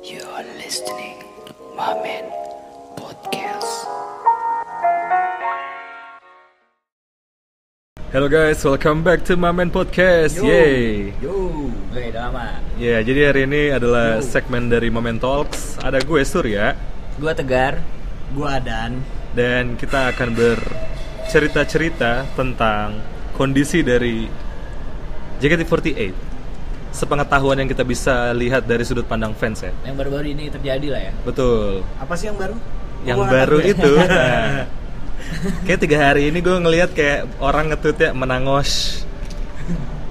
You are listening Mamen Podcast. Hello guys, welcome back to Mamen Podcast. Yay. Yo, Oke, udah lama. Ya, jadi hari ini adalah segmen dari Mamen Talks. Ada gue Surya Gua Tegar, gua Adan. dan kita akan bercerita-cerita tentang kondisi dari JKT48. Sepengetahuan yang kita bisa lihat dari sudut pandang fans ya. Yang baru-baru ini terjadi lah ya. Betul. Apa sih yang baru? Yang Gua baru tahu. itu. Nah, kayak tiga hari ini gue ngelihat kayak orang ngetweet ya menangos,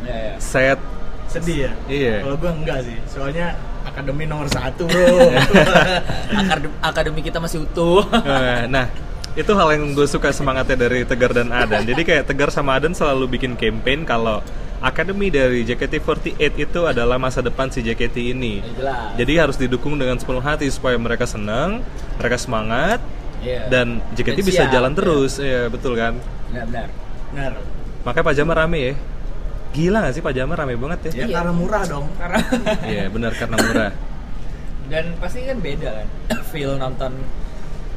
Ya, ya. set. Sedih ya? Iya. Kalau gua enggak sih, soalnya akademi nomor satu bro. Akademi, akademi kita masih utuh. Eh, nah itu hal yang gue suka semangatnya dari Tegar dan Adan jadi kayak Tegar sama Adan selalu bikin campaign kalau akademi dari JKT48 itu adalah masa depan si JKT ini Ya, jelas. jadi harus didukung dengan sepenuh hati supaya mereka senang mereka semangat Iya. dan JKT Dan bisa siap, jalan terus ya betul kan Benar-benar. Benar. makanya pajama rame ya gila gak sih pajama rame banget ya Ya Iya. karena murah dong. Karena iya benar karena murah dan pasti kan beda kan feel nonton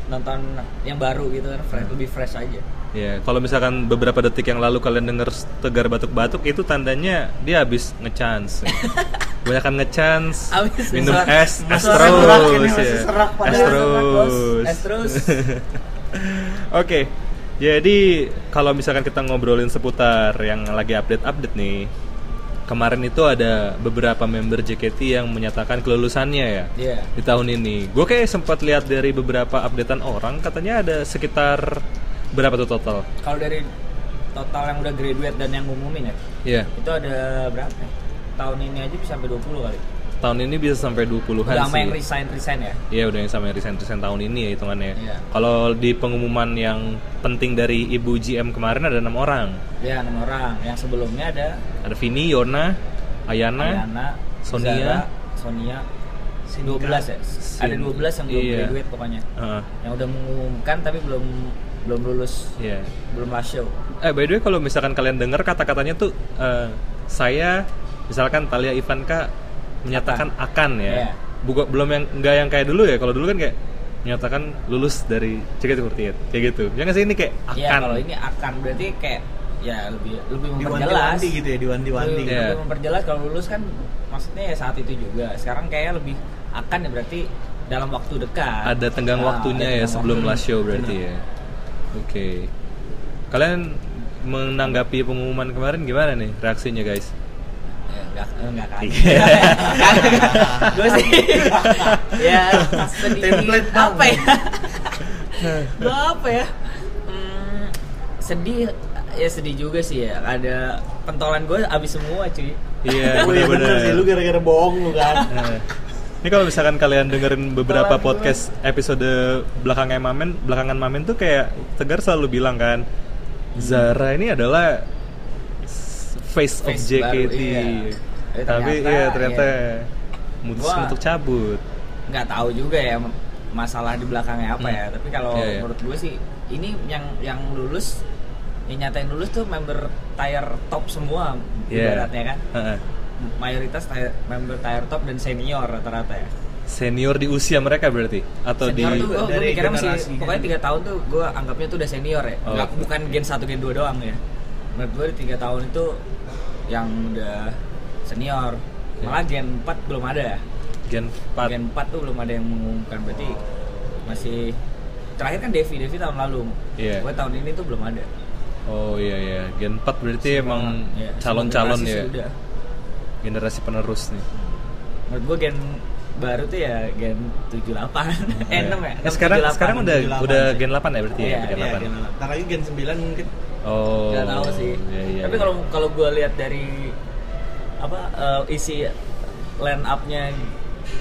nonton yang baru gitu kan fresh, lebih fresh aja. Ya, kalau misalkan beberapa detik yang lalu kalian denger tegar batuk-batuk itu tandanya dia habis ngechance. Banyakan ngechance, Habis minum serak. es, es terus ya. serak Es terus. Es terus. Oke. Jadi kalau misalkan kita ngobrolin seputar yang lagi update-update nih. Kemarin itu ada beberapa member JKT yang menyatakan kelulusannya ya Iya. di tahun ini. Gue kayak sempat lihat dari beberapa updatean orang katanya ada sekitar berapa tuh total? Kalau dari total yang udah graduate dan yang ngumumin ya, Iya. itu ada berapa? ya? Tahun ini aja bisa sampai 20 kali. tahun ini bisa sampai 20-an Udah sama sih. yang resign resign ya. Iya udah yang sama yang resign-resign tahun ini ya hitungannya. Iya. Kalau di pengumuman yang penting dari Ibu GM kemarin ada enam orang. Ya enam orang. Yang sebelumnya ada Ada Vini, Yona, Ayana, Ayana, Sonia. Zara, Sonia, 12 ya. Ada 12 yang belum Iya. graduate pokoknya. Heeh, Yang udah mengumumkan tapi belum belum lulus, iya. belum show. Eh by the way kalau misalkan kalian dengar kata-katanya tuh eh, saya misalkan Talia Ivanka menyatakan akan, ya. Iya. Bukan belum yang enggak yang kayak dulu ya. Kalau dulu kan kayak menyatakan lulus dari JKT48 kayak gitu. Ya nggak sih ini kayak akan. Iya, kalau ini akan berarti kayak ya lebih lebih memperjelas. Gitu ya, diwanti-wanti. Lebih, Iya. lebih memperjelas kalau lulus kan maksudnya ya saat itu juga. Sekarang kayak lebih akan ya berarti dalam waktu dekat. ada tenggang Nah, waktunya ada ya tenggang sebelum waktu. last show berarti ya. Oke. Kalian menanggapi pengumuman kemarin gimana nih reaksinya guys? Ya, enggak enggak kan. Iya. Gue sih ya bang. apa ya? Gue apa ya? Hmm, sedih ya sedih juga sih ya. Ada pentolan gue habis semua cuy. Iya iya bener sih, lu gara-gara bohong lu kan. Ini kalau misalkan kalian dengerin beberapa podcast episode belakangnya Mamen, belakangan Mamen tuh kayak Tegar selalu bilang kan, Zara ini adalah s- face, of Face JKT. baru, iya. Eh, Tapi ternyata, iya ternyata iya. mutusin Gua- untuk cabut. nggak tahu juga ya masalah di belakangnya apa Hmm. ya tapi kalau Iya, iya. menurut gue sih ini yang yang lulus yang nyatain lulus tuh member tier top semua Iya. ibaratnya kan Heeh. Mayoritas member tier top dan senior rata-rata ya Senior di usia mereka berarti atau senior di tuh gue, gue dari mikirnya masih generasi pokoknya kan. tiga tahun tuh gue anggapnya tuh udah senior ya Oh. Nggak, bukan gen 1 gen 2 doang ya menurut gue di tiga tahun itu yang udah senior Iya. malah gen 4 belum ada ya Gen 4. Gen 4 tuh belum ada yang mengumumkan berarti masih terakhir kan Devi Devi tahun lalu. Iya. Gue tahun ini tuh belum ada. Oh iya iya, Gen 4 berarti emang Ya, semua calon-calon generasi ya. Generasi penerus nih. Menurut gue gen baru tuh ya gen 78 eh 6 ya. Eh, sekarang 78. sekarang udah 78 udah sih. Gen 8 ya berarti ya, Iya, Gen Iya, 8. gen Ntar lagi gen 9 mungkin. Oh. Nggak tahu sih. Iya, iya, Tapi iya. kalau kalau gue lihat dari apa eh, isi line up-nya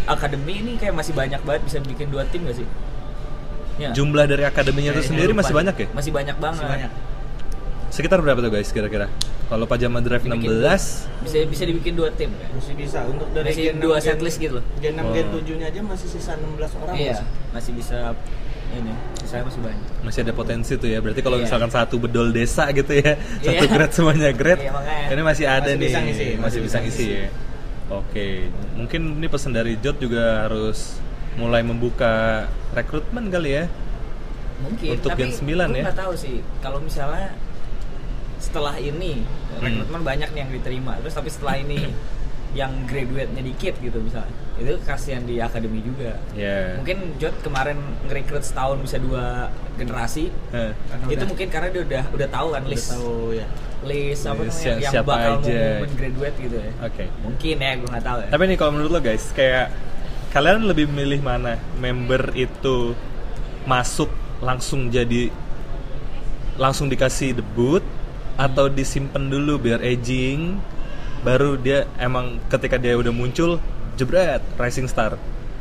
akademi ini kayak masih banyak banget bisa bikin dua tim gak sih? Ya. jumlah dari akademinya itu Kayaknya sendiri lupa masih banyak ya? Masih banyak banget. Masih banyak. Sekitar berapa tuh guys kira-kira? Kalau Pajama Drive Dibikin 16 Bisa bisa dibikin dua tim kan? Masih bisa untuk dari Masih gen dua 6, setlist gitu loh. Gen 6 gen Oh. 7-nya aja masih sisa 16 orang. Iya, masih. masih bisa ini, sisanya masih banyak. masih ada potensi tuh ya. Berarti kalau Iya. misalkan satu bedol desa gitu ya, satu Iya. grade semuanya grade. Iya, ini masih ada Masih nih. bisa ngisi, masih masih bisa ngisi ngisi. ya. Oke, mungkin ini pesan dari Jot juga harus mulai membuka rekrutmen kali ya. mungkin Untuk tapi Gen 9 gue ya? nggak tahu sih kalau misalnya setelah ini Hmm. rekrutmen banyak nih yang diterima terus tapi setelah ini yang graduate-nya dikit gitu misalnya itu kasihan di akademi juga Ya. mungkin Jot kemarin ngerekrut setahun bisa dua generasi Karena itu udah- mungkin karena dia udah udah tahu kan udah list tahu ya list apa List si- yang siapa bakal aja. mau graduate gitu ya Oke. mungkin ya gue nggak tahu ya Tapi nih kalau menurut lo guys, kayak kalian lebih milih mana? Member itu masuk langsung jadi langsung dikasih debut atau disimpan dulu biar aging baru dia emang ketika dia udah muncul jebret rising star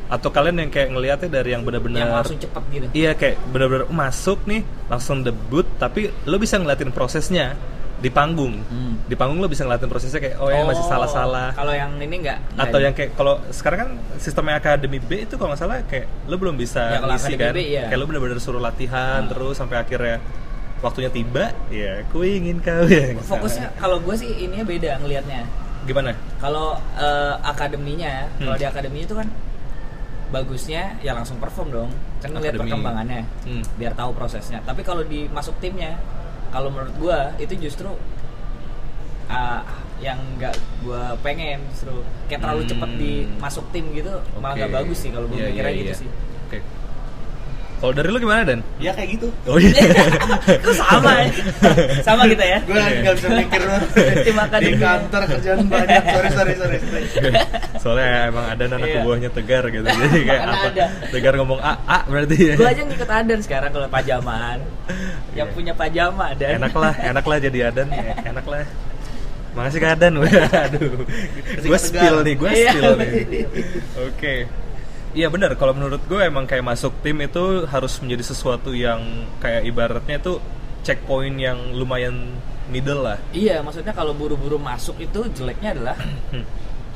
atau kalian yang kayak ngelihatnya dari yang benar-benar yang langsung cepet gitu Iya kayak bener-bener "Oh, masuk nih langsung debut tapi lo bisa ngeliatin prosesnya di panggung. Hmm. Di panggung lo bisa ngeliatin prosesnya kayak oh ya masih salah-salah. kalau yang ini nggak nggak Atau ini. yang kayak kalau sekarang kan sistemnya akademi B itu kalau nggak salah kayak lo belum bisa Ya, ngisi kan. B, iya. Kayak lo bener-bener suruh latihan Hmm. terus sampai akhirnya waktunya tiba ya ku ingin kau ya. fokusnya kalau gue sih ininya beda ngelihatnya gimana? kalau eh, akademinya Hmm. kalau di akademi itu kan bagusnya ya langsung perform dong kan ngeliat Akademi. perkembangannya Hmm. biar tahu prosesnya tapi kalau di masuk timnya kalau menurut gua itu justru ah, yang nggak gua pengen justru kayak terlalu Hmm. cepet di masuk tim gitu malah Oke. nggak bagus sih kalau gue Iya, mikirnya iya, gitu iya. sih Oke. Kalau dari lo gimana Dan? ya kayak gitu Oh iya. Kok sama ya sama kita ya gue nggak bisa mikir di kantor kerjaan banyak sorry sorry sorry, sorry. Soalnya emang ada anak Iya. buahnya tegar gitu. Jadi kayak apa? ada. Tegar ngomong A, A berarti ya. gue aja ngikut adan sekarang kalau pajaman yang Iya. punya pajama dan enak lah, enak lah jadi Adan, ya, enak lah. Makasih Kak Adan, aduh. Gue Tegar. spill nih, gue Iya. spill nih. Oke. Iya benar, kalau menurut gue emang kayak masuk tim itu harus menjadi sesuatu yang kayak ibaratnya itu checkpoint yang lumayan middle lah. Iya, maksudnya kalau buru-buru masuk itu jeleknya adalah Hmm.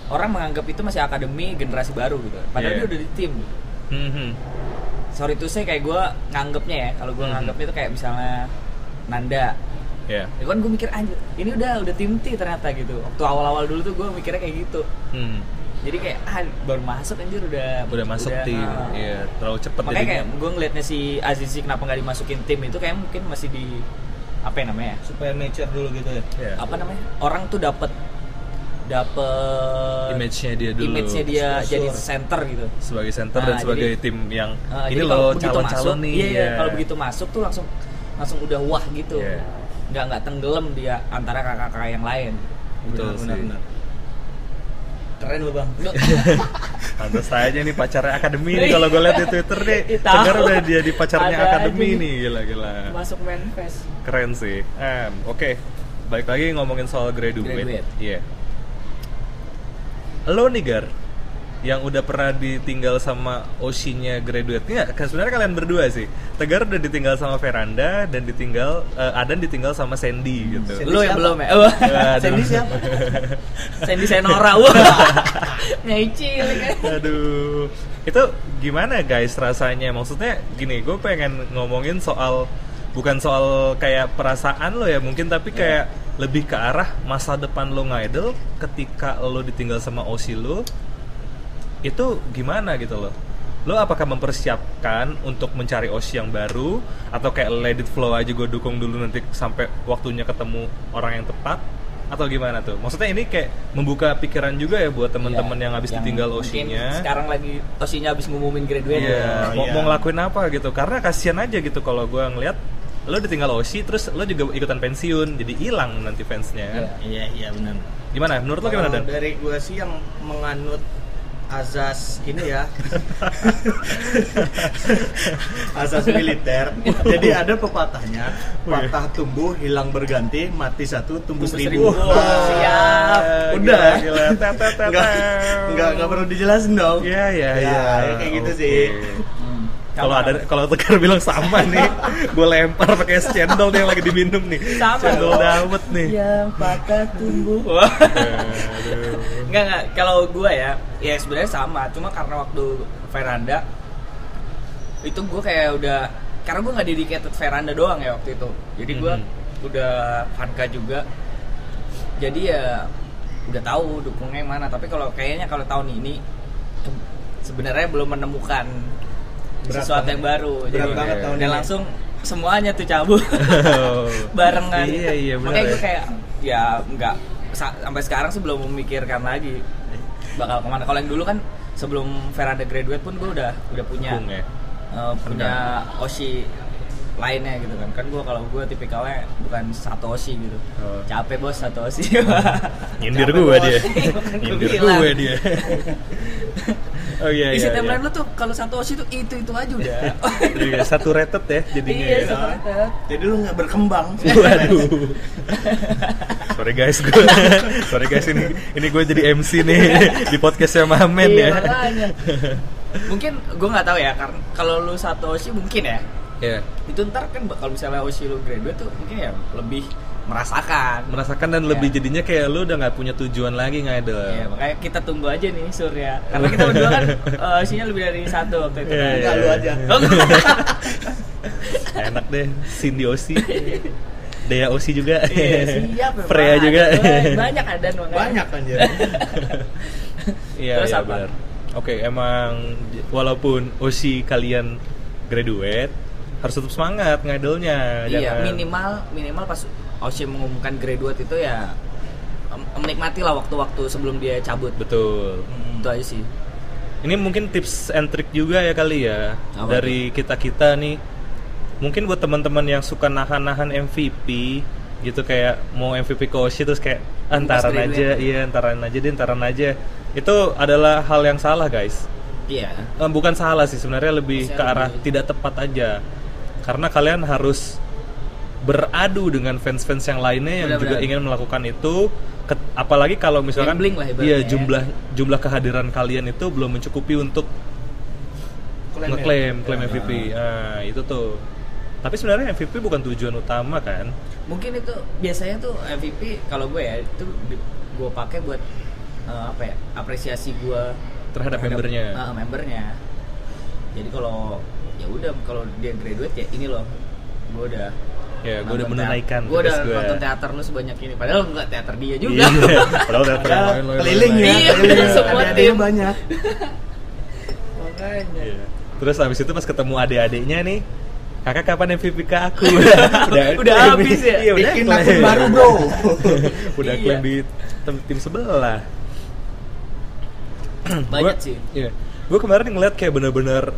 orang menganggap itu masih akademi generasi baru gitu. Padahal Iya. dia udah di tim. Hmm, hmm. Sorry tuh saya kayak gue nganggapnya ya, kalau gue nganggapnya itu kayak misalnya Nanda. Ya. Ya kan gue mikir anjir, ini udah udah tim T ternyata gitu. Waktu awal-awal dulu tuh gue mikirnya kayak gitu. Hmm. Jadi kayak ah baru masuk anjir udah Udah masuk tim, ah. iya terlalu cepet Makanya jadinya. kayak gue ngeliatnya si Azizi kenapa nggak dimasukin tim itu kayak mungkin masih di apa ya namanya? supaya nature dulu gitu ya Iya. Apa namanya? Orang tuh dapet dapet Image-nya dia dulu. image-nya dia Sponsor. jadi center gitu. sebagai center Nah, dan sebagai jadi- tim yang Uh, ini loh calon-calon nih. Iya, iya, ya. kalau begitu masuk tuh langsung langsung udah wah gitu. Iya. Nggak nggak tenggelam dia antara kakak-kakak yang lain. Betul Benar, benar, benar. Keren lu bang Pantas saja nih pacarnya akademi nih kalau gue lihat di Twitter nih. Tegar udah dia di pacarnya Ada akademi aja. nih, gila-gila. Masuk manifest. Keren sih. Em, oke. Balik lagi ngomongin soal graduate. Iya. Lo nih Gar, yang udah pernah ditinggal sama Oshi-nya graduate Nggak, kan sebenarnya kalian berdua sih Tegar udah ditinggal sama Veranda dan ditinggal eh, Adan ditinggal sama Sandy gitu Sandy Lu yang siapa? belum ya? Oh. Sandy siapa? Sandy Senora. Wah. Nyicil kan. Aduh, itu gimana guys rasanya? Maksudnya gini, gue pengen ngomongin soal bukan soal kayak perasaan lo ya mungkin, tapi kayak lebih ke arah masa depan lo ngidol ketika lo ditinggal sama Osi lo itu gimana gitu loh? Lo apakah mempersiapkan untuk mencari Osi yang baru atau kayak let it flow aja gue dukung dulu nanti sampai waktunya ketemu orang yang tepat atau gimana tuh? Maksudnya ini kayak membuka pikiran juga ya buat teman-teman Iya, yang habis yang ditinggal Osinya. Sekarang lagi Osinya habis ngumumin graduate. Iya, Oh, mau, iya. mau ngelakuin apa gitu? Karena kasihan aja gitu kalau gue ngeliat lo ditinggal Osi, terus lo juga ikutan pensiun, jadi hilang nanti fansnya. Iya. iya iya benar Gimana? Menurut lo gimana dan? dari gue sih yang menganut azas ini ya. Azas militer. Jadi ada pepatahnya. Patah tumbuh hilang berganti mati satu tumbuh seribu. Nah, Siap. udah nggak nggak perlu dijelasin dong. Iya, iya, Ya, iya. ya kayak gitu sih. Kalau ada kalau Tegar bilang sama nih, gue lempar pakai es cendol nih yang lagi diminum nih. Sama. Cendol dawet nih. yang patah tumbuh. Enggak enggak kalau gua ya, ya sebenarnya sama, cuma karena waktu veranda itu gua kayak udah karena gua nggak dedicated veranda doang ya waktu itu. Jadi gua Mhm. udah Fanka juga. Jadi ya udah tahu dukungnya yang mana tapi kalau kayaknya kalau tahun ini sebenarnya belum menemukan Berat sesuatu banget. yang baru Berat jadi banget tahun dan ini. langsung semuanya tuh cabut barengan Iya, iya, benar makanya ya. gue kayak ya nggak sa- sampai sekarang sih belum memikirkan lagi bakal ke mana kalau yang dulu kan sebelum Veranda graduate pun gue udah udah punya Dukung ya? eh, punya oshi lainnya gitu kan kan gue kalau gue tipikalnya bukan satu oshi gitu Oh. capek bos satu oshi Nyindir gue dia. Nyindir gue dia. Oh iya isi iya. timeline iya. lu tuh kalau satu oshi tuh itu itu aja udah Iya, satu rated ya jadinya. iya ya. satu rated. Jadi lu nggak berkembang. Waduh. Sorry guys, gue. Sorry guys ini ini gue jadi MC nih di podcastnya Mamen Iya, ya. makanya. mungkin gue nggak tahu ya karena kalau lu satu oshi mungkin ya Iya. itu ntar kan kalau misalnya oshi lu graduate tuh mungkin ya lebih merasakan Merasakan dan lebih Iya. jadinya kayak lu udah nggak punya tujuan lagi ngidol. Iya, makanya kita tunggu aja nih Surya. Karena kita berdua kan eh, isinya lebih dari satu waktu itu. Iya, kan. iya. Enggak lu aja. Enak deh, Cindy Osi. Dea Osi juga. Iya, siap. ya, Freya juga. Banyak- ada makanya. Banyak anjir. Iya, Terus iya apa? benar. Oke, emang j- walaupun Osi kalian graduate harus tetap semangat ngidolnya. Iya, Jangan- minimal minimal pas Oshi mengumumkan graduate itu ya menikmati lah waktu-waktu sebelum dia cabut. Betul. Itu aja sih. Ini mungkin tips and trick juga ya kali ya Apa dari kita kita nih. Mungkin buat teman-teman yang suka nahan-nahan MVP gitu kayak mau MVP ke Oshi terus kayak antaran Pas aja, graduate. iya antaran aja deh, antaran aja. Itu adalah hal yang salah guys. Iya. Eh, bukan salah sih sebenarnya lebih Masih ke arah lebih- tidak tepat aja. Karena kalian harus beradu dengan fans-fans yang lainnya yang juga Benar-benar. ingin melakukan itu Ket- apalagi kalau misalkan Gambling lah iya ya. jumlah jumlah kehadiran kalian itu belum mencukupi untuk Klaim ya? ngeklaim klaim Ya. MVP. Nah, itu tuh. Tapi sebenarnya MVP bukan tujuan utama kan? Mungkin itu biasanya tuh MVP kalau gue ya itu gue pakai buat eh, apa ya? Apresiasi gue Terhadap membernya. eh, membernya. Jadi kalau ya udah kalau dia graduate ya ini loh. Gue udah Ya, gue udah menunaikan Gue udah gue. nonton teater lu sebanyak ini. Padahal enggak teater dia juga. Iya. Padahal teater yang lain, keliling ya, Iya, keliling. semua Adik-adiknya tim. banyak. Makanya. Iya. Terus abis itu pas ketemu adik-adiknya nih, kakak kapan MVP ke aku? Udah habis ya? Iya, udah Bikin akun baru, bro. udah Iya. klaim di tim, tim sebelah. Banyak Gua- sih. Iya. Gue kemarin ngeliat kayak bener-bener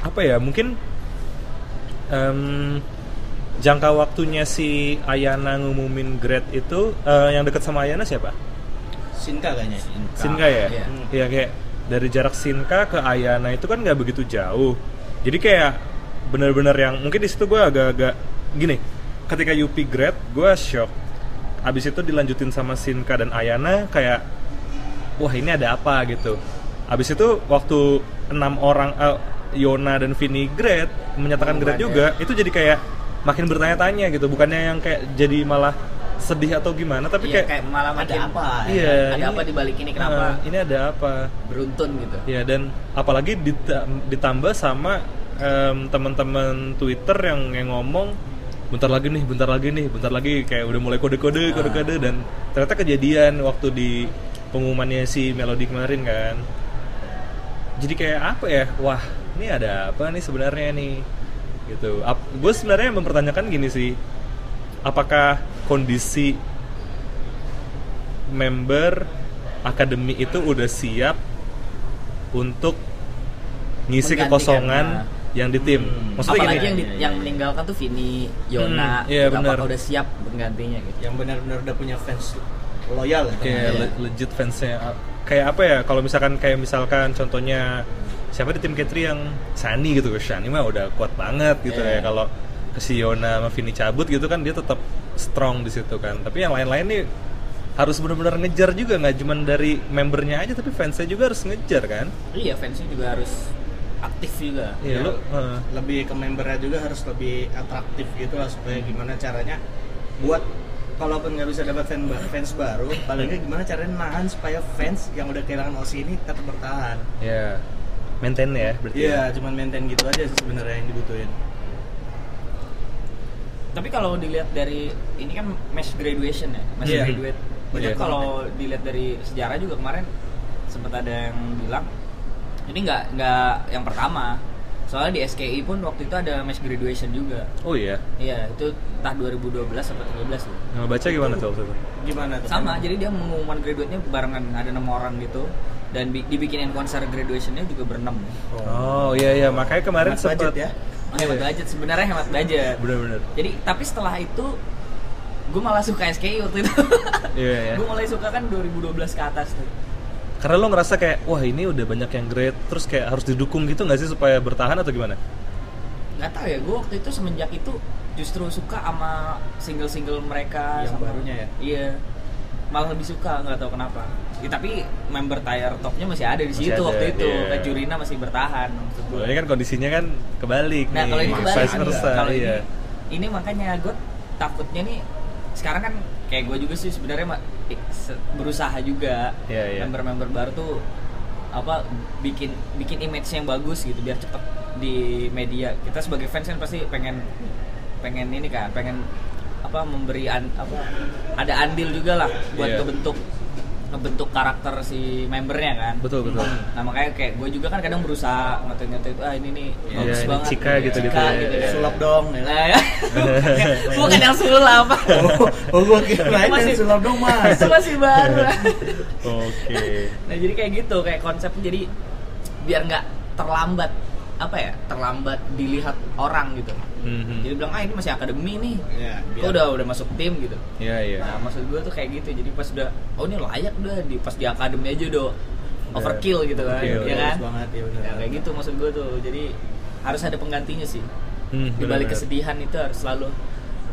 apa ya? Mungkin em, jangka waktunya si Ayana ngumumin grade itu eh, yang deket sama Ayana siapa? Sinka kayaknya. Sinka ya? Iya. Iya kayak dari jarak Sinka ke Ayana itu kan nggak begitu jauh. Jadi kayak bener-bener yang mungkin di situ gue agak-agak gini. Ketika Yupi grad, gue shock. Abis itu dilanjutin sama Sinka dan Ayana kayak wah ini ada apa gitu. Abis itu waktu enam orang eh, Yona dan Vini grad menyatakan grad juga, itu jadi kayak makin bertanya-tanya gitu. Bukannya yang kayak jadi malah sedih atau gimana, tapi Iya, kayak, kayak malah Ada makin apa? iya ada ini- apa di balik ini kenapa eh, ini ada apa? beruntun gitu. Ya dan apalagi dita- ditambah sama em, teman-teman Twitter yang yang ngomong bentar lagi nih, bentar lagi nih, bentar lagi kayak udah mulai kode-kode, Ah. kode-kode dan ternyata kejadian waktu di pengumumannya si Melody kemarin kan. Jadi kayak apa ya? Wah, ini ada apa nih sebenarnya nih? Gitu. gue sebenarnya mempertanyakan gini sih. Apakah kondisi member akademi itu udah siap untuk ngisi kekosongan nah. yang di tim. Hmm. Maksudnya Apalagi gini. yang di- yang meninggalkan tuh Vini, Yona, Hmm, iya, gitu. benar. apakah udah siap penggantinya gitu. Yang benar-benar udah punya fans loyal ya. Le- legit fansnya kayak apa ya kalau misalkan kayak misalkan contohnya siapa di tim K3 yang Sani gitu Shani mah udah kuat banget gitu Iya. ya. kalau ke si Yona sama Vini cabut gitu kan dia tetap strong di situ kan. Tapi yang lain-lain nih harus benar-benar ngejar juga nggak cuman dari membernya aja tapi fansnya juga harus ngejar kan? Iya, fansnya juga harus aktif juga. iya Ya, lu eh, lebih ke membernya juga harus lebih atraktif gitu lah supaya gimana caranya buat kalaupun nggak bisa dapat fan ba- fans baru paling nggak gimana caranya nahan supaya fans yang udah kehilangan Osi ini tetap bertahan. Ya maintain ya berarti iya ya. cuman maintain gitu aja sih sebenarnya yang dibutuhin Tapi kalau dilihat dari ini kan mass graduation ya, mass Iya. graduate Banyak Iya. kalau dilihat dari sejarah juga kemarin sempat ada yang bilang ini nggak nggak yang pertama. Soalnya di SKI pun waktu itu ada match graduation juga. Oh iya. Iya, itu entah 2012 atau 13 tuh. Nah, baca gimana tuh waktu itu? Gimana tuh? Sama, jadi dia mengumumkan graduate-nya barengan ada enam orang gitu dan bi- dibikinin konser graduation-nya juga berenam. Oh iya iya makanya kemarin Hemat sempat budget ya. Hemat budget sebenarnya hemat budget. Bener-bener. Jadi tapi setelah itu gue malah suka SKI waktu itu. Iya ya. gue mulai suka kan 2012 ke atas tuh. Karena lo ngerasa kayak wah ini udah banyak yang great terus kayak harus didukung gitu nggak sih supaya bertahan atau gimana? Nggak tahu ya, gue waktu itu semenjak itu justru suka sama single-single mereka Yang sama- barunya ya? Iya. Malah lebih suka nggak tahu kenapa. Ya, tapi member tire topnya masih ada di Masih situ ada, waktu itu. iya. Kayak Jurina masih bertahan. Kalau ini kan kondisinya kan kebalik Nah nih. kalau ini kebalik versa, kalau iya. ini ini makanya gue takutnya nih sekarang kan kayak gue juga sih sebenarnya berusaha juga Iya, iya. member-member baru tuh apa bikin bikin image yang bagus gitu biar cepet di media kita sebagai fans kan pasti pengen pengen ini kan pengen apa memberi an, apa ada andil juga lah buat Iya. kebentuk ngebentuk karakter si membernya kan Betul betul. Nah makanya kayak gue juga kan kadang berusaha ngetik-ngetik ah ini nih Iya, bagus ini banget Cika gitu, Cika gitu ya. gitu kan. Sulap dong ya. Nah, ya. bukan yang sulap Oh, oh gua kira Masih- masih sulap dong mas. itu masih baru Oke. nah jadi kayak gitu kayak konsepnya jadi biar nggak terlambat apa ya terlambat dilihat orang gitu Mhm. jadi bilang ah ini masih akademi nih. Ya, kok udah udah masuk tim gitu. Iya iya. nah maksud gue tuh kayak gitu. Jadi pas udah oh ini layak udah di pas di akademi aja udah overkill gitu kan. Overkill, ya kan? Banget ya benar. ya kayak gitu maksud gue tuh. Jadi harus ada penggantinya sih. Hmm, di balik kesedihan itu harus selalu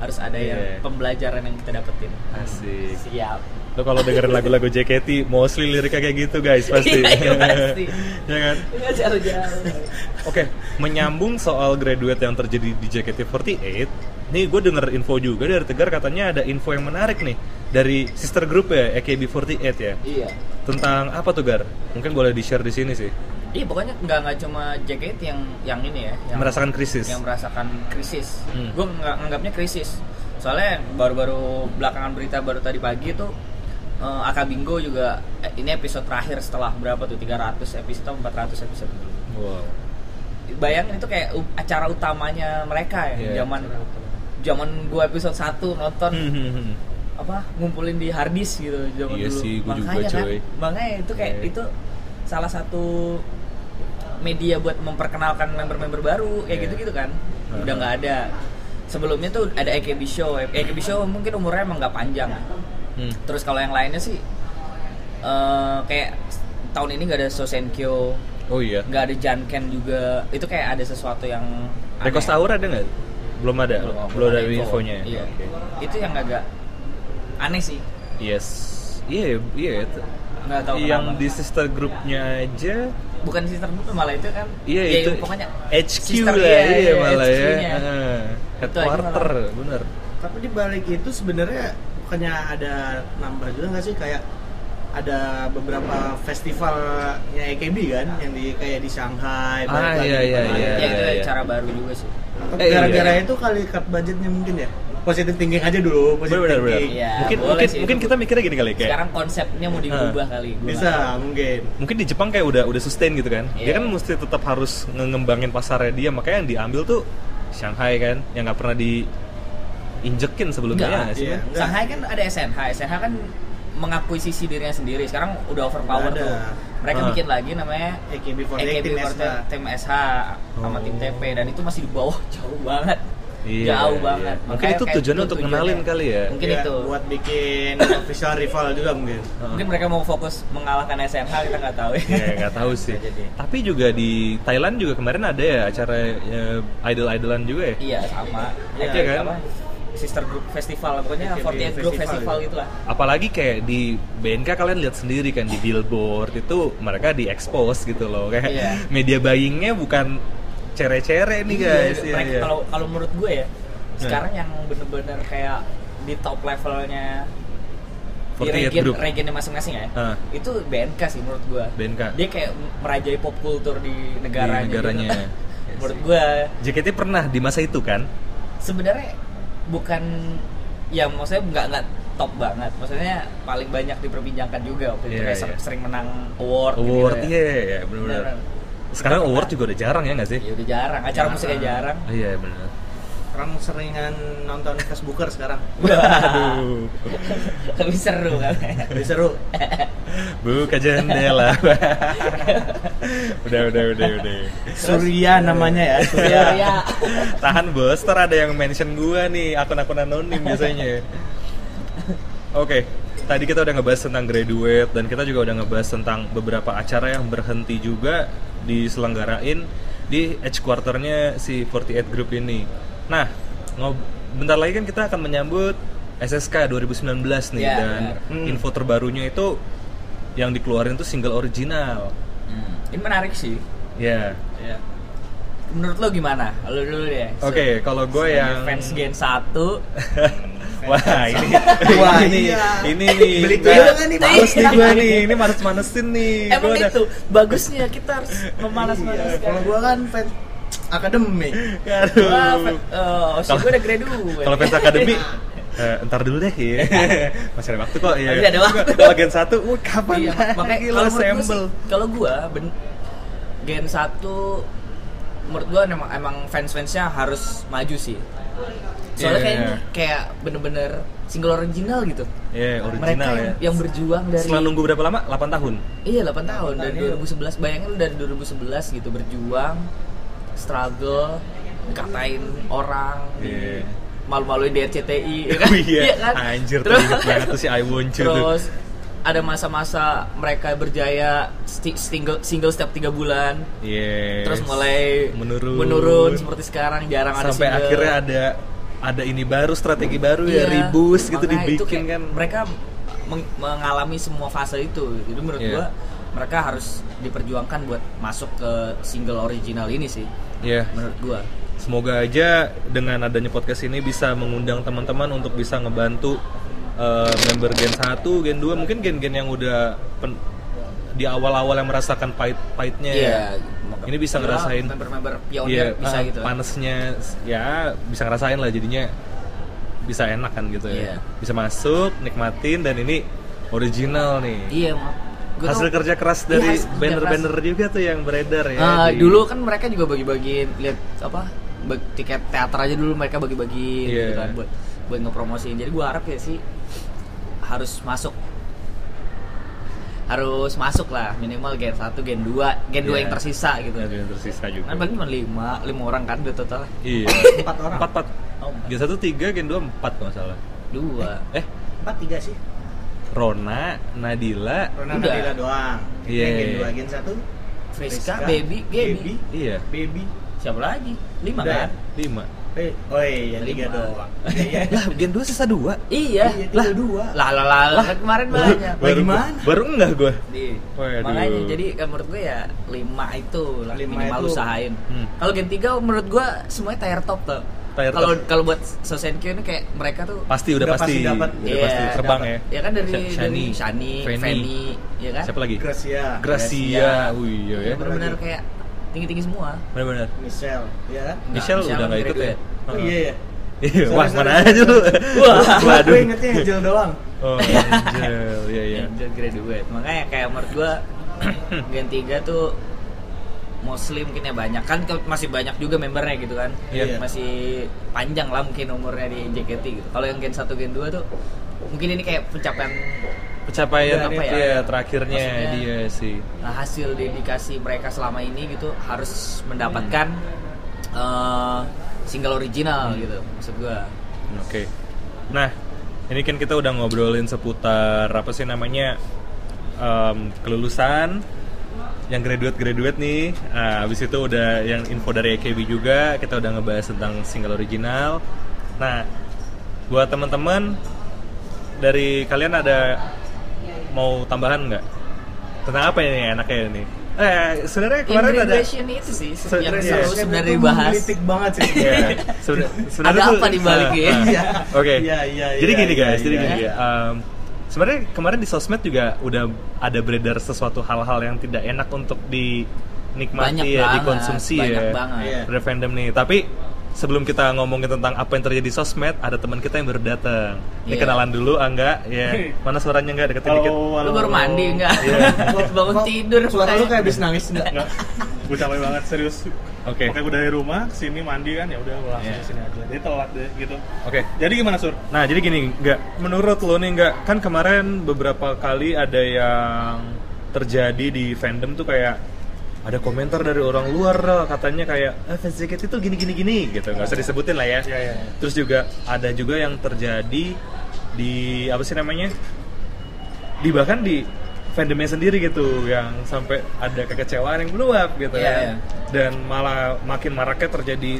harus ada Iya. yang pembelajaran yang kita dapetin. Asik. siap Lo kalau dengerin lagu-lagu JKT, mostly liriknya kayak gitu guys pasti. Iya, iya, pasti. ya kan? Nggak jauh-jauh Oke, menyambung soal graduate yang terjadi di JKT48, nih gue denger info juga dari Tegar katanya ada info yang menarik nih dari sister group ya AKB48 ya. iya Tentang apa tuh Gar? Mungkin boleh di share di sini sih. iya pokoknya nggak nggak cuma JKT yang yang ini ya yang Merasakan krisis. yang merasakan krisis Hmm. gue nggak nganggapnya krisis soalnya baru-baru belakangan berita baru tadi pagi tuh eh, Aka Bingo juga eh, ini episode terakhir setelah berapa tuh 300 episode atau 400 episode Wow. bayangin itu kayak acara utamanya mereka ya Iya. zaman zaman gua episode 1 nonton apa ngumpulin di harddisk gitu zaman Iya dulu sih, gua juga, kan coy. makanya itu kayak Iya. itu salah satu media buat memperkenalkan member-member baru kayak Iya. gitu-gitu kan Uh-huh. udah nggak ada sebelumnya tuh ada AKB show AKB show mungkin umurnya emang nggak panjang Hmm. terus kalau yang lainnya sih eh, kayak tahun ini nggak ada Sosenkyo Oh iya. nggak ada Janken juga itu kayak ada sesuatu yang aneh. Tower ada nggak? Belum ada. Belum, ada info. infonya. iya Oke. itu yang agak aneh sih Yes. Iya, iya. itu. nggak tahu yang kenapa. di sister groupnya aja bukan sister group malah itu kan Iya ya, itu pokoknya HQ sister, lah iya, iya, iya, malah ya. HQ-nya. Heeh. Itu aja Headquarter, bener. Tapi di balik itu sebenarnya bukannya ada nambah juga nggak sih kayak ada beberapa festivalnya AKB kan yang di kayak di Shanghai, Ah, iya, di iya, iya, ya itu iya. cara baru juga sih Eh, Gara-gara iya. itu kali cut budgetnya mungkin ya. Positif thinking aja dulu, positif Bener, bener, thinking. Iya, mungkin mungkin, sih mungkin kita mikirnya gini kali kayak sekarang konsepnya mau diubah kali gua Bisa nggak tahu. mungkin. mungkin di Jepang kayak udah udah sustain gitu kan dia Iya. kan mesti tetap harus ngembangin pasarnya dia makanya yang diambil tuh Shanghai kan yang nggak pernah diinjekin sebelumnya Enggak, ya sih iya. Bang? Shanghai kan ada SNH SNH kan mengakuisisi dirinya sendiri sekarang udah overpower tuh mereka Ah. bikin lagi namanya AKB48 AKB tim SH. tim SH sama Oh. tim TP dan itu masih di bawah jauh banget Iya, jauh iya. banget Mungkin Makanya itu tujuannya untuk ngenalin kali ya? mungkin Iya, itu buat bikin official rival juga mungkin. mungkin mereka mau fokus mengalahkan SNH kita nggak tahu ya Iya nggak tahu sih. Jadi. Tapi juga di Thailand juga kemarin ada ya acara ya, idol-idolan juga ya. iya sama Iya kan? apa, sister group festival pokoknya AKB 48 group festival festival gitu. itulah Apalagi kayak di BNK kalian lihat sendiri kan di billboard itu mereka di expose gitu loh kayak Iya. media buyingnya bukan cere-cere nih guys. Iya, Iya, mereka iya. kalau kalau menurut gue ya Nah. sekarang yang bener-bener kayak di top levelnya di 48 region group. regionnya masing-masing ya Ah. itu BNK sih menurut gue BNK. dia kayak merajai pop kultur di negaranya, Di negaranya. gitu. menurut gue JKT pernah di masa itu kan? sebenarnya bukan ya maksudnya nggak nggak top banget. Maksudnya paling banyak diperbincangkan juga waktu itu Iya, kayak iya. sering, menang award. Award, gitu iya, ya. iya, benar-benar. Benar. Sekarang award juga udah jarang ya nggak sih? Ya udah jarang, acara musiknya jarang. Iya benar. Orang seringan nonton Facebooker sekarang. Aduh. Lebih seru kan. Lebih seru. Buka jendela. udah, udah, udah, udah. Surya namanya ya. Surya. ya. Tahan bos, ntar ada yang mention gua nih, akun-akun anonim biasanya. Oke, tadi kita udah ngebahas tentang graduate dan kita juga udah ngebahas tentang beberapa acara yang berhenti juga diselenggarain di edge quarternya si 48 Group ini. Nah, ngob- bentar lagi kan kita akan menyambut SSK 2019 nih Ya, dan benar. Hmm. info terbarunya itu yang dikeluarin tuh single original. Hmm. Ini menarik sih. Ya. Ya. Menurut lo gimana? Lo dulu deh. Oke, kalau gue yang fans Gen 1 Wah ini, Wah, ini, iya. ini nih, Beli tuyul nggak nih, males nih gue nih, ini manes-manesin nih. Emang Gua udah- itu bagusnya kita harus memanas-manaskan. Iya, Kalau gua kan fans akademik. Aduh. Wah, oh, Kalau- gue udah graduate. Kalau fans akademi, eh, ntar dulu deh ya. Masih ada waktu kok. Ya. Masih ada waktu. Kalau gen satu, wah kapan Iya, makanya kalau sih, kalau gua ben- Gen 1 menurut gua emang emang fans-fansnya harus maju sih. Soalnya Iya. kayak ini kayak bener-bener single original gitu. Iya, Mereka original yang, ya. yang berjuang dari Setelah nunggu berapa lama? 8 tahun. Iya 8 tahun dari tahun, iya. 2011 bayangin lu dari 2011 gitu berjuang struggle dikatain orang Iya. malu-maluin di RCTI ya kan? Iya, kan? anjir terus, banget tuh si I Want You tuh. terus ada masa-masa mereka berjaya sti- single single setiap tiga bulan Yes. terus mulai menurun, menurun seperti sekarang jarang ada sampai single. akhirnya ada ada ini baru strategi baru ya Iya, ribus gitu makanya dibikin kan mereka meng- mengalami semua fase itu jadi menurut Iya. gua mereka harus diperjuangkan buat masuk ke single original ini sih ya menurut gua semoga aja dengan adanya podcast ini bisa mengundang teman-teman untuk bisa ngebantu eh, member Gen 1, Gen 2 mungkin gen-gen yang udah pen- di awal-awal yang merasakan pahit-pahitnya ya. Ini bisa ngerasain member-member Iya, pionir bisa ah, gitu Panesnya ya bisa ngerasain lah jadinya bisa enak kan gitu ya. Iya. Bisa masuk, nikmatin dan ini original nih. iya mak Gua Hasil tuh- kerja keras Iya, dari kerja banner-banner juga tuh yang beredar ya. Ah, di- dulu kan mereka juga bagi-bagi lihat apa tiket teater aja dulu mereka bagi-bagi Iya. gitu kan buat buat ngepromosiin jadi gua harap ya sih harus masuk harus masuk lah minimal gen 1 gen 2 gen 2 Iya. yang tersisa gitu Ada yang tersisa juga. kan paling cuma 5 5 orang kan udah total Iya. Empat orang. Empat, empat. Oh, Gen satu tiga, gen dua empat kalau nggak salah. dua Eh, Empat tiga sih. Rona, Nadila, Rona Udah. Nadila doang. Iya, Yang gen iya. dua, gen satu. Friska, Friska, Baby, Gaby. Baby. iya, Baby. Siapa lagi? 5 Udah kan? lima. Eh, oh iya, tiga Lima. doang. Iya, iya. Lah, gen dua sisa dua. Iya. Iya, tinggal dua. Lah lah lah, lah, kemarin banyak. Lah, gimana? Baru enggak gue. Di. Waduh. Makanya jadi kan menurut gue ya 5 itu lah Lima minimal itu. usahain. Hmm. Kalau gen 3 menurut gue semuanya tier top tuh. Kalau kalau buat Sosenkyo ini kayak mereka tuh Pasti udah, Udah pasti, pasti dapat. udah Iya, pasti terbang dapat. ya. ya kan dari Sha- dari Shani, Fanny. Fanny, ya kan? Siapa lagi? Gracia. Gracia. Wih, iya ya. Ya, benar-benar kayak tinggi-tinggi semua. Benar-benar. Michelle, ya kan? Michelle Michelle udah nggak ikut ya? Oh iya ya. Iya, wah mana aja lu. Wah. Waduh. Gue ingetnya Angel doang. Oh, Angel, iya iya. Angel graduate. Makanya kayak menurut gue gen 3 tuh mostly mungkin ya banyak kan masih banyak juga membernya gitu kan Iya. masih panjang lah mungkin umurnya di JKT gitu kalau yang gen 1 gen 2 tuh mungkin ini kayak pencapaian Pencapaian Apa ya? ya terakhirnya Maksudnya- dia sih. nah, hasil dedikasi mereka selama ini gitu harus mendapatkan eh, single original gitu maksud gua Oke. Nah, ini kan kita udah ngobrolin seputar apa sih namanya em, kelulusan yang graduate-graduate nih. Nah, habis itu udah yang info dari AKB juga, kita udah ngebahas tentang single original. Nah, buat teman-teman dari kalian ada mau tambahan nggak? Tentang apa ini enaknya ini? Eh, sebenarnya kemarin ada itu sih yang iya. seru sebenarnya itu dibahas menggelitik banget sih. Iya, sebenar- sebenarnya Ada apa di baliknya? Ah, ah. Iya. Oke. Iya, iya, Jadi iya, gini iya, guys, jadi iya. gini ya. em, sebenarnya kemarin di sosmed juga udah ada beredar sesuatu hal-hal yang tidak enak untuk dinikmati banyak ya, banget dikonsumsi banyak ya. banget Iya. Ada fandom nih, tapi sebelum kita ngomongin tentang apa yang terjadi di sosmed, ada teman kita yang baru datang. Ini Iya. kenalan dulu, Angga. Ya, mana suaranya enggak deketin dikit. Lu baru mandi enggak? Iya. Bangun Kok tidur. Suara lu kayak- habis nangis enggak? Enggak, gue capek banget serius. Oke. Oke, gue dari rumah sini mandi kan ya udah langsung Iya. ke sini aja. Jadi telat deh gitu. Oke. Jadi gimana sur? Nah, jadi gini, enggak menurut lo nih enggak kan kemarin beberapa kali ada yang terjadi di fandom tuh kayak ada komentar dari orang luar katanya kayak eh, fans JKT itu gini gini gini gitu nggak usah disebutin lah ya. Iya, iya. Terus juga ada juga yang terjadi di apa sih namanya di bahkan di fandomnya sendiri gitu yang sampai ada kekecewaan yang meluap gitu Iya, kan iya. dan malah makin maraknya terjadi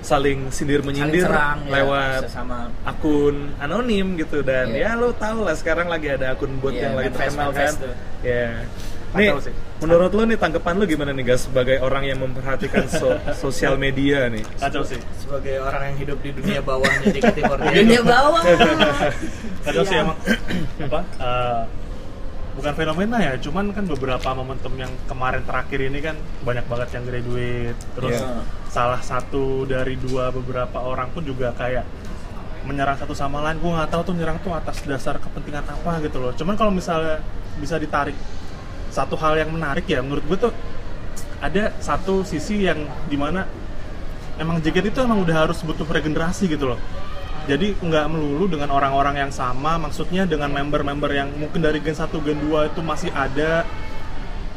saling sindir Saling menyindir serang ya, lewat sesama akun anonim gitu dan Iya. ya lo tau lah sekarang lagi ada akun bot Iya, yang lagi terkenal kan manifest tuh. Nih sih. menurut lo nih tanggapan lo gimana nih guys sebagai orang yang memperhatikan so- sosial media nih Kacau sih. Sebagai orang yang hidup di dunia bawahnya JKT48. dunia bawah. Kacau sih Iya. emang apa? eh, bukan fenomena ya, cuman kan beberapa momentum yang kemarin terakhir ini kan banyak banget yang graduate. Terus Iya. salah satu dari dua beberapa orang pun juga kayak menyerang satu sama lain. Gue nggak tahu tuh nyerang tuh atas dasar kepentingan apa gitu loh. Cuman kalau misalnya bisa ditarik satu hal yang menarik ya, menurut gue tuh ada satu sisi yang di mana emang JKT itu emang udah harus butuh regenerasi gitu loh jadi nggak melulu dengan orang-orang yang sama maksudnya dengan member-member yang mungkin dari gen 1, gen 2 itu masih ada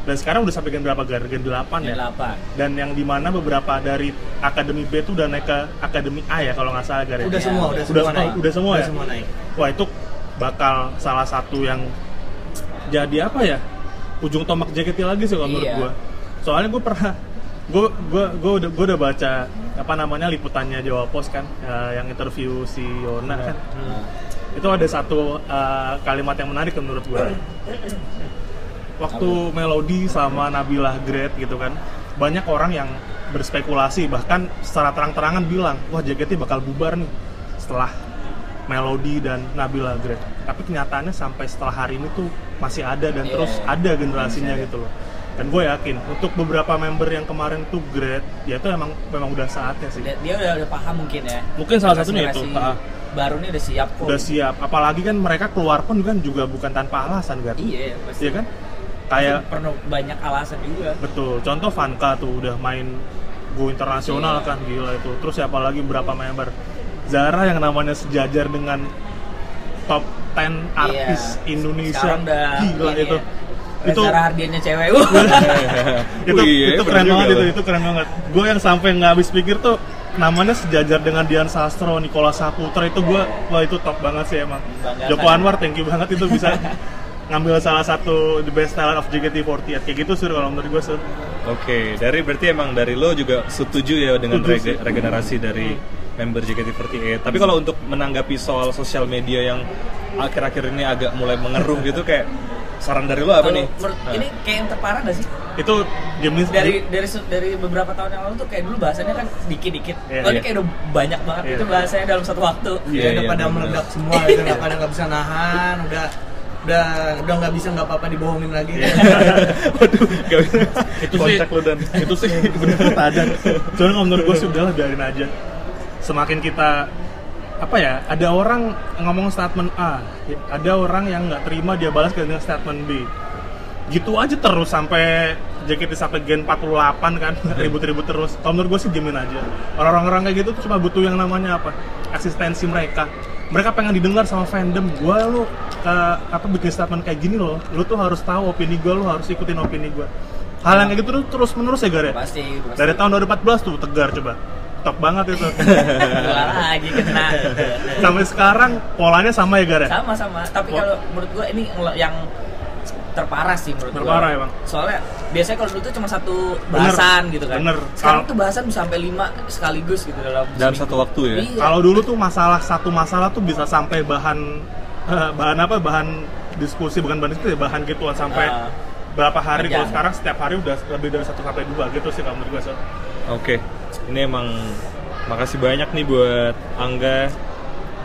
dan sekarang udah sampai gen berapa gen? Gen 8 ya? Delapan. dan yang di mana beberapa dari akademi B itu udah naik ke akademi A ya kalau nggak salah Gar, ya? Udah semua, udah udah, semua semua, naik. udah semua Udah ya semua naik. wah itu bakal salah satu yang jadi apa ya ujung tombak JKT lagi sih kalau menurut Iya. gua. Soalnya gue pernah gue gue gue udah gue udah baca apa namanya liputannya Jawa Pos kan eh, yang interview si Yona kan. Itu ada satu eh, kalimat yang menarik menurut gue waktu Melody sama Nabila Great gitu kan banyak orang yang berspekulasi bahkan secara terang-terangan bilang wah JKT bakal bubar nih setelah Melody dan Nabila Great. Tapi kenyataannya sampai setelah hari ini tuh masih ada dan Iya. terus ada generasinya gitu loh dan gue yakin untuk beberapa member yang kemarin tuh Great ya itu emang memang udah saatnya sih Dia, dia udah, udah paham mungkin ya. Mungkin salah satunya itu, ah. Baru ini udah siap kok. udah siap apalagi kan mereka keluar pun kan juga bukan tanpa alasan kan Iya, pasti. Iya kan kayak Pernah banyak alasan juga. Betul, contoh Vanka tuh udah main go internasional Iya. kan gila itu. Terus siapa lagi berapa member? Zara yang namanya sejajar dengan top 10 artis Iya. Indonesia Sekarang udah gila ini itu. ya. Itu Zara Hardiannya cewek. itu, Wih, iya, itu keren banget itu, itu keren banget. Gue yang sampai nggak habis pikir tuh namanya sejajar dengan Dian Sastro, Nikola Saputra itu gue wah itu top banget sih emang. Banggakan. Joko Anwar thank you banget itu bisa ngambil salah satu the best talent of JKT48 kayak gitu sur kalau menurut gue sur. Oke, dari berarti emang dari lo juga setuju ya dengan Setuju rege- sih. regenerasi dari member JKT48. Tapi kalau untuk menanggapi soal sosial media yang akhir-akhir ini agak mulai mengeruh gitu kayak saran dari lo apa Kalau nih? Nah. ini kayak yang terparah gak sih? Itu James Dari dari dari beberapa tahun yang lalu tuh kayak dulu bahasanya kan dikit-dikit. Ini iya. kayak udah banyak banget Iya. itu bahasanya dalam satu waktu. Iya, Iya, udah iya, pada meledak semua gitu, nggak pada nggak bisa nahan, udah udah udah nggak bisa nggak apa-apa dibohongin lagi. Waduh, gak bisa. itu sih dan itu sih bener ada soalnya kalau menurut gue sih udahlah biarin aja semakin kita apa ya ada orang ngomong statement A ada orang yang nggak terima dia balas dengan statement B. Gitu aja terus sampai JKT sampai Gen 48 kan ribut-ribut terus. Kalau menurut gue sih diemin aja. Orang-orang kayak gitu tuh cuma butuh yang namanya apa eksistensi mereka. Mereka pengen didengar sama fandom. Gue lu ke apa bikin statement kayak gini loh lu tuh harus tahu opini gue lu harus ikutin opini gue hal yang kayak gitu tuh terus menerus ya Gar ya? Pasti, pasti. dari tahun 2014 tuh tegar coba top banget itu lagi kena. sampai sekarang polanya sama ya Gar ya Sama-sama. Tapi Wah. kalau menurut gua ini yang- terparah sih menurut Terparah gua. emang. Soalnya biasanya kalau dulu tuh cuma satu bahasan gitu kan. bener. Sekarang tuh bahasan bisa sampai lima sekaligus gitu dalam Dalam seminggu. satu waktu ya? Iya. Kalau dulu tuh masalah satu masalah tuh bisa sampai bahan eh, bahan apa? Bahan diskusi bukan bahan diskusi, bahan gituan sampai Ah. berapa hari. Kalau sekarang setiap hari udah lebih dari satu sampai dua gitu sih kalau menurut gue. So. Oke, ini emang makasih banyak nih buat Angga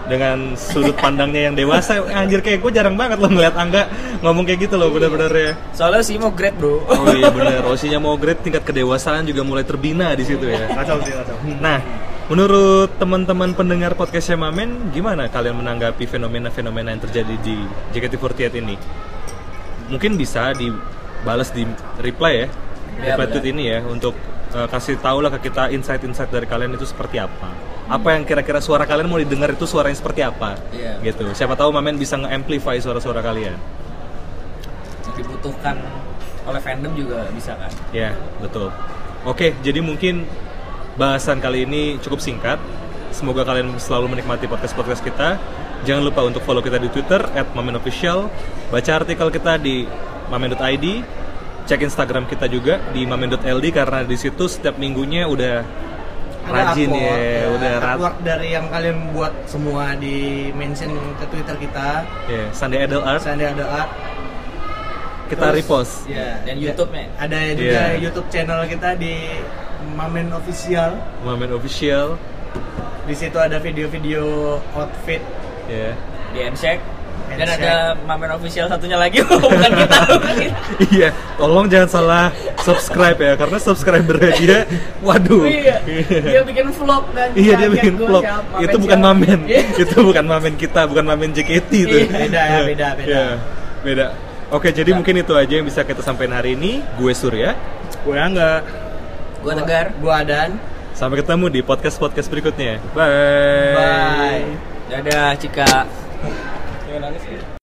dengan sudut pandangnya yang dewasa. Anjir kayak gue jarang banget loh ngeliat Angga ngomong kayak gitu loh bener-bener ya. Soalnya sih mau grade bro. Oh iya bener, Osinya mau grade tingkat kedewasaan juga mulai terbina di situ ya. Kacau sih kacau. Nah, Menurut teman-teman pendengar podcastnya Mamen, gimana kalian menanggapi fenomena-fenomena yang terjadi di JKT48 ini? Mungkin bisa dibalas di reply ya, Ya, reply tweet ini ya, untuk uh, kasih tahu lah ke kita insight-insight dari kalian itu seperti apa. Apa yang kira-kira suara kalian mau didengar itu suaranya seperti apa? Iya. Gitu. Siapa tahu Mamen bisa nge-amplify suara-suara kalian. yang dibutuhkan oleh fandom juga bisa kan Ya, betul. Oke, jadi mungkin bahasan kali ini cukup singkat. Semoga kalian selalu menikmati podcast-podcast kita. Jangan lupa untuk follow kita di Twitter @mamenofficial. Baca artikel kita di mamen.id. Cek Instagram kita juga di mamen.ld karena di situ setiap minggunya udah Ada rajin upload, ya, udah rat. artwork dari yang kalian buat semua di mention ke Twitter kita. Ya, Sunday Idol Art Misalnya ada art. kita Terus, repost. Ya, dan ya, YouTube-nya. Ada juga Iya. YouTube channel kita di Mamen Official. Mamen Official. Di situ ada video-video outfit. Ya. di Handshake dan Handshake. ada Mamen official satunya lagi bukan kita bukan kita. Iya, tolong jangan salah subscribe ya karena subscriber dia waduh. iya dia bikin vlog dan Iya dia bikin vlog. siapa, Itu bukan siapa. mamen. Iya. Itu bukan mamen kita, bukan mamen JKT itu. Iya, beda ya, beda, beda. Iya, beda. Oke, jadi mungkin itu aja yang bisa kita sampaikan hari ini. Gue Surya. Gue enggak. gua tegar Gua Adan. Sampai ketemu di podcast-podcast berikutnya. Bye. Bye. dadah Cika Seven